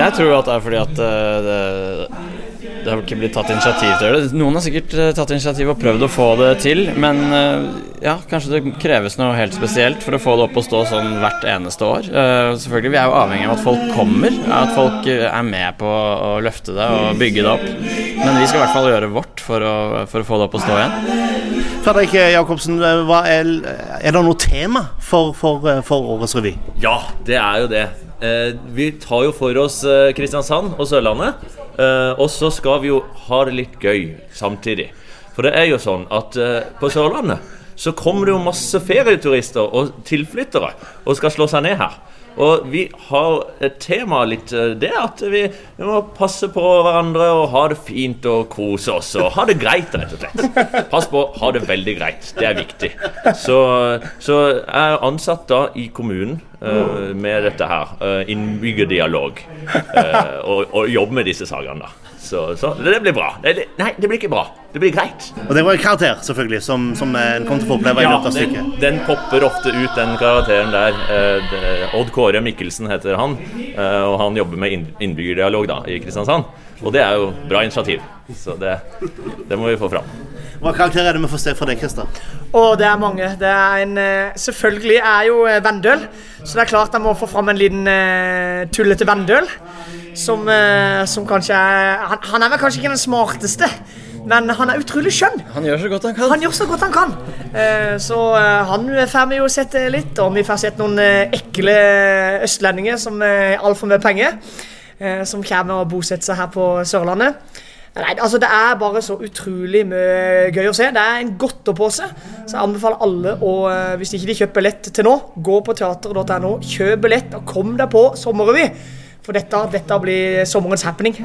jeg tror at det er fordi at uh, det, det har ikke blitt tatt initiativ til det. Noen har sikkert uh, tatt initiativ og prøvd å få det til, men uh, ja, kanskje det kreves noe helt spesielt for å få det opp og stå sånn hvert eneste år. selvfølgelig, Vi er jo avhengig av at folk kommer, at folk er med på å løfte det og bygge det opp. Men vi skal i hvert fall gjøre vårt for å, for å få det opp og stå igjen. Fredrik Jacobsen, er, er, det noe tema for, for, for årets revy? Ja, det er jo det. Eh, vi tar jo for oss eh, Kristiansand og Sørlandet. Eh, og så skal vi jo ha det litt gøy samtidig. For det er jo sånn at på Sørlandet så kommer det jo masse ferieturister og tilflyttere og skal slå seg ned her. Og vi har et tema litt det at vi, vi, må passe på hverandre og ha det fint og kose oss og ha det greit, rett og slett. Pass på, ha det veldig greit. Det er viktig. Så, så jeg er ansatt da i kommunen uh, med dette her. Uh, innbyggerdialog. Uh, og, og jobbe med disse sakene. da så, så, det blir bra. Det, nei, det blir ikke bra. Det blir greit. Og det var en karakter, selvfølgelig, som, som en kom til å få oppleve i løpet av stykket. Den, den popper ofte ut, den karakteren der. Eh, Odd Kåre Mikkelsen heter han. Eh, og han jobber med innbyggerdialog da, i Kristiansand. Og det er jo bra initiativ. Så det, det må vi få fram. Hva karakter er det vi får se fra deg, Christer? Og det er mange. Det er en, eh, selvfølgelig er jo eh, Vendøl, så det er klart jeg må få fram en liten uh, tullete Vendøl. Som, uh, som kanskje er han, han, er vel kanskje ikke den smarteste, men han er utrolig skjønn. Han gjør så godt han kan. Han gjør så godt han kan. Uh, så han får vi jo sett litt, og vi får sett noen ekle østlendinger som er altfor mye penger. som kommer og bosetter seg her på Sørlandet. Nei, altså Det er bare så utrolig mye gøy å se. Det er en godtepose. Så jeg anbefaler alle å, eh, hvis ikke de kjøper billett til nå, gå på teater.no, kjøp billett og kom deg på sommerrevy. For dette, dette blir sommerens happening.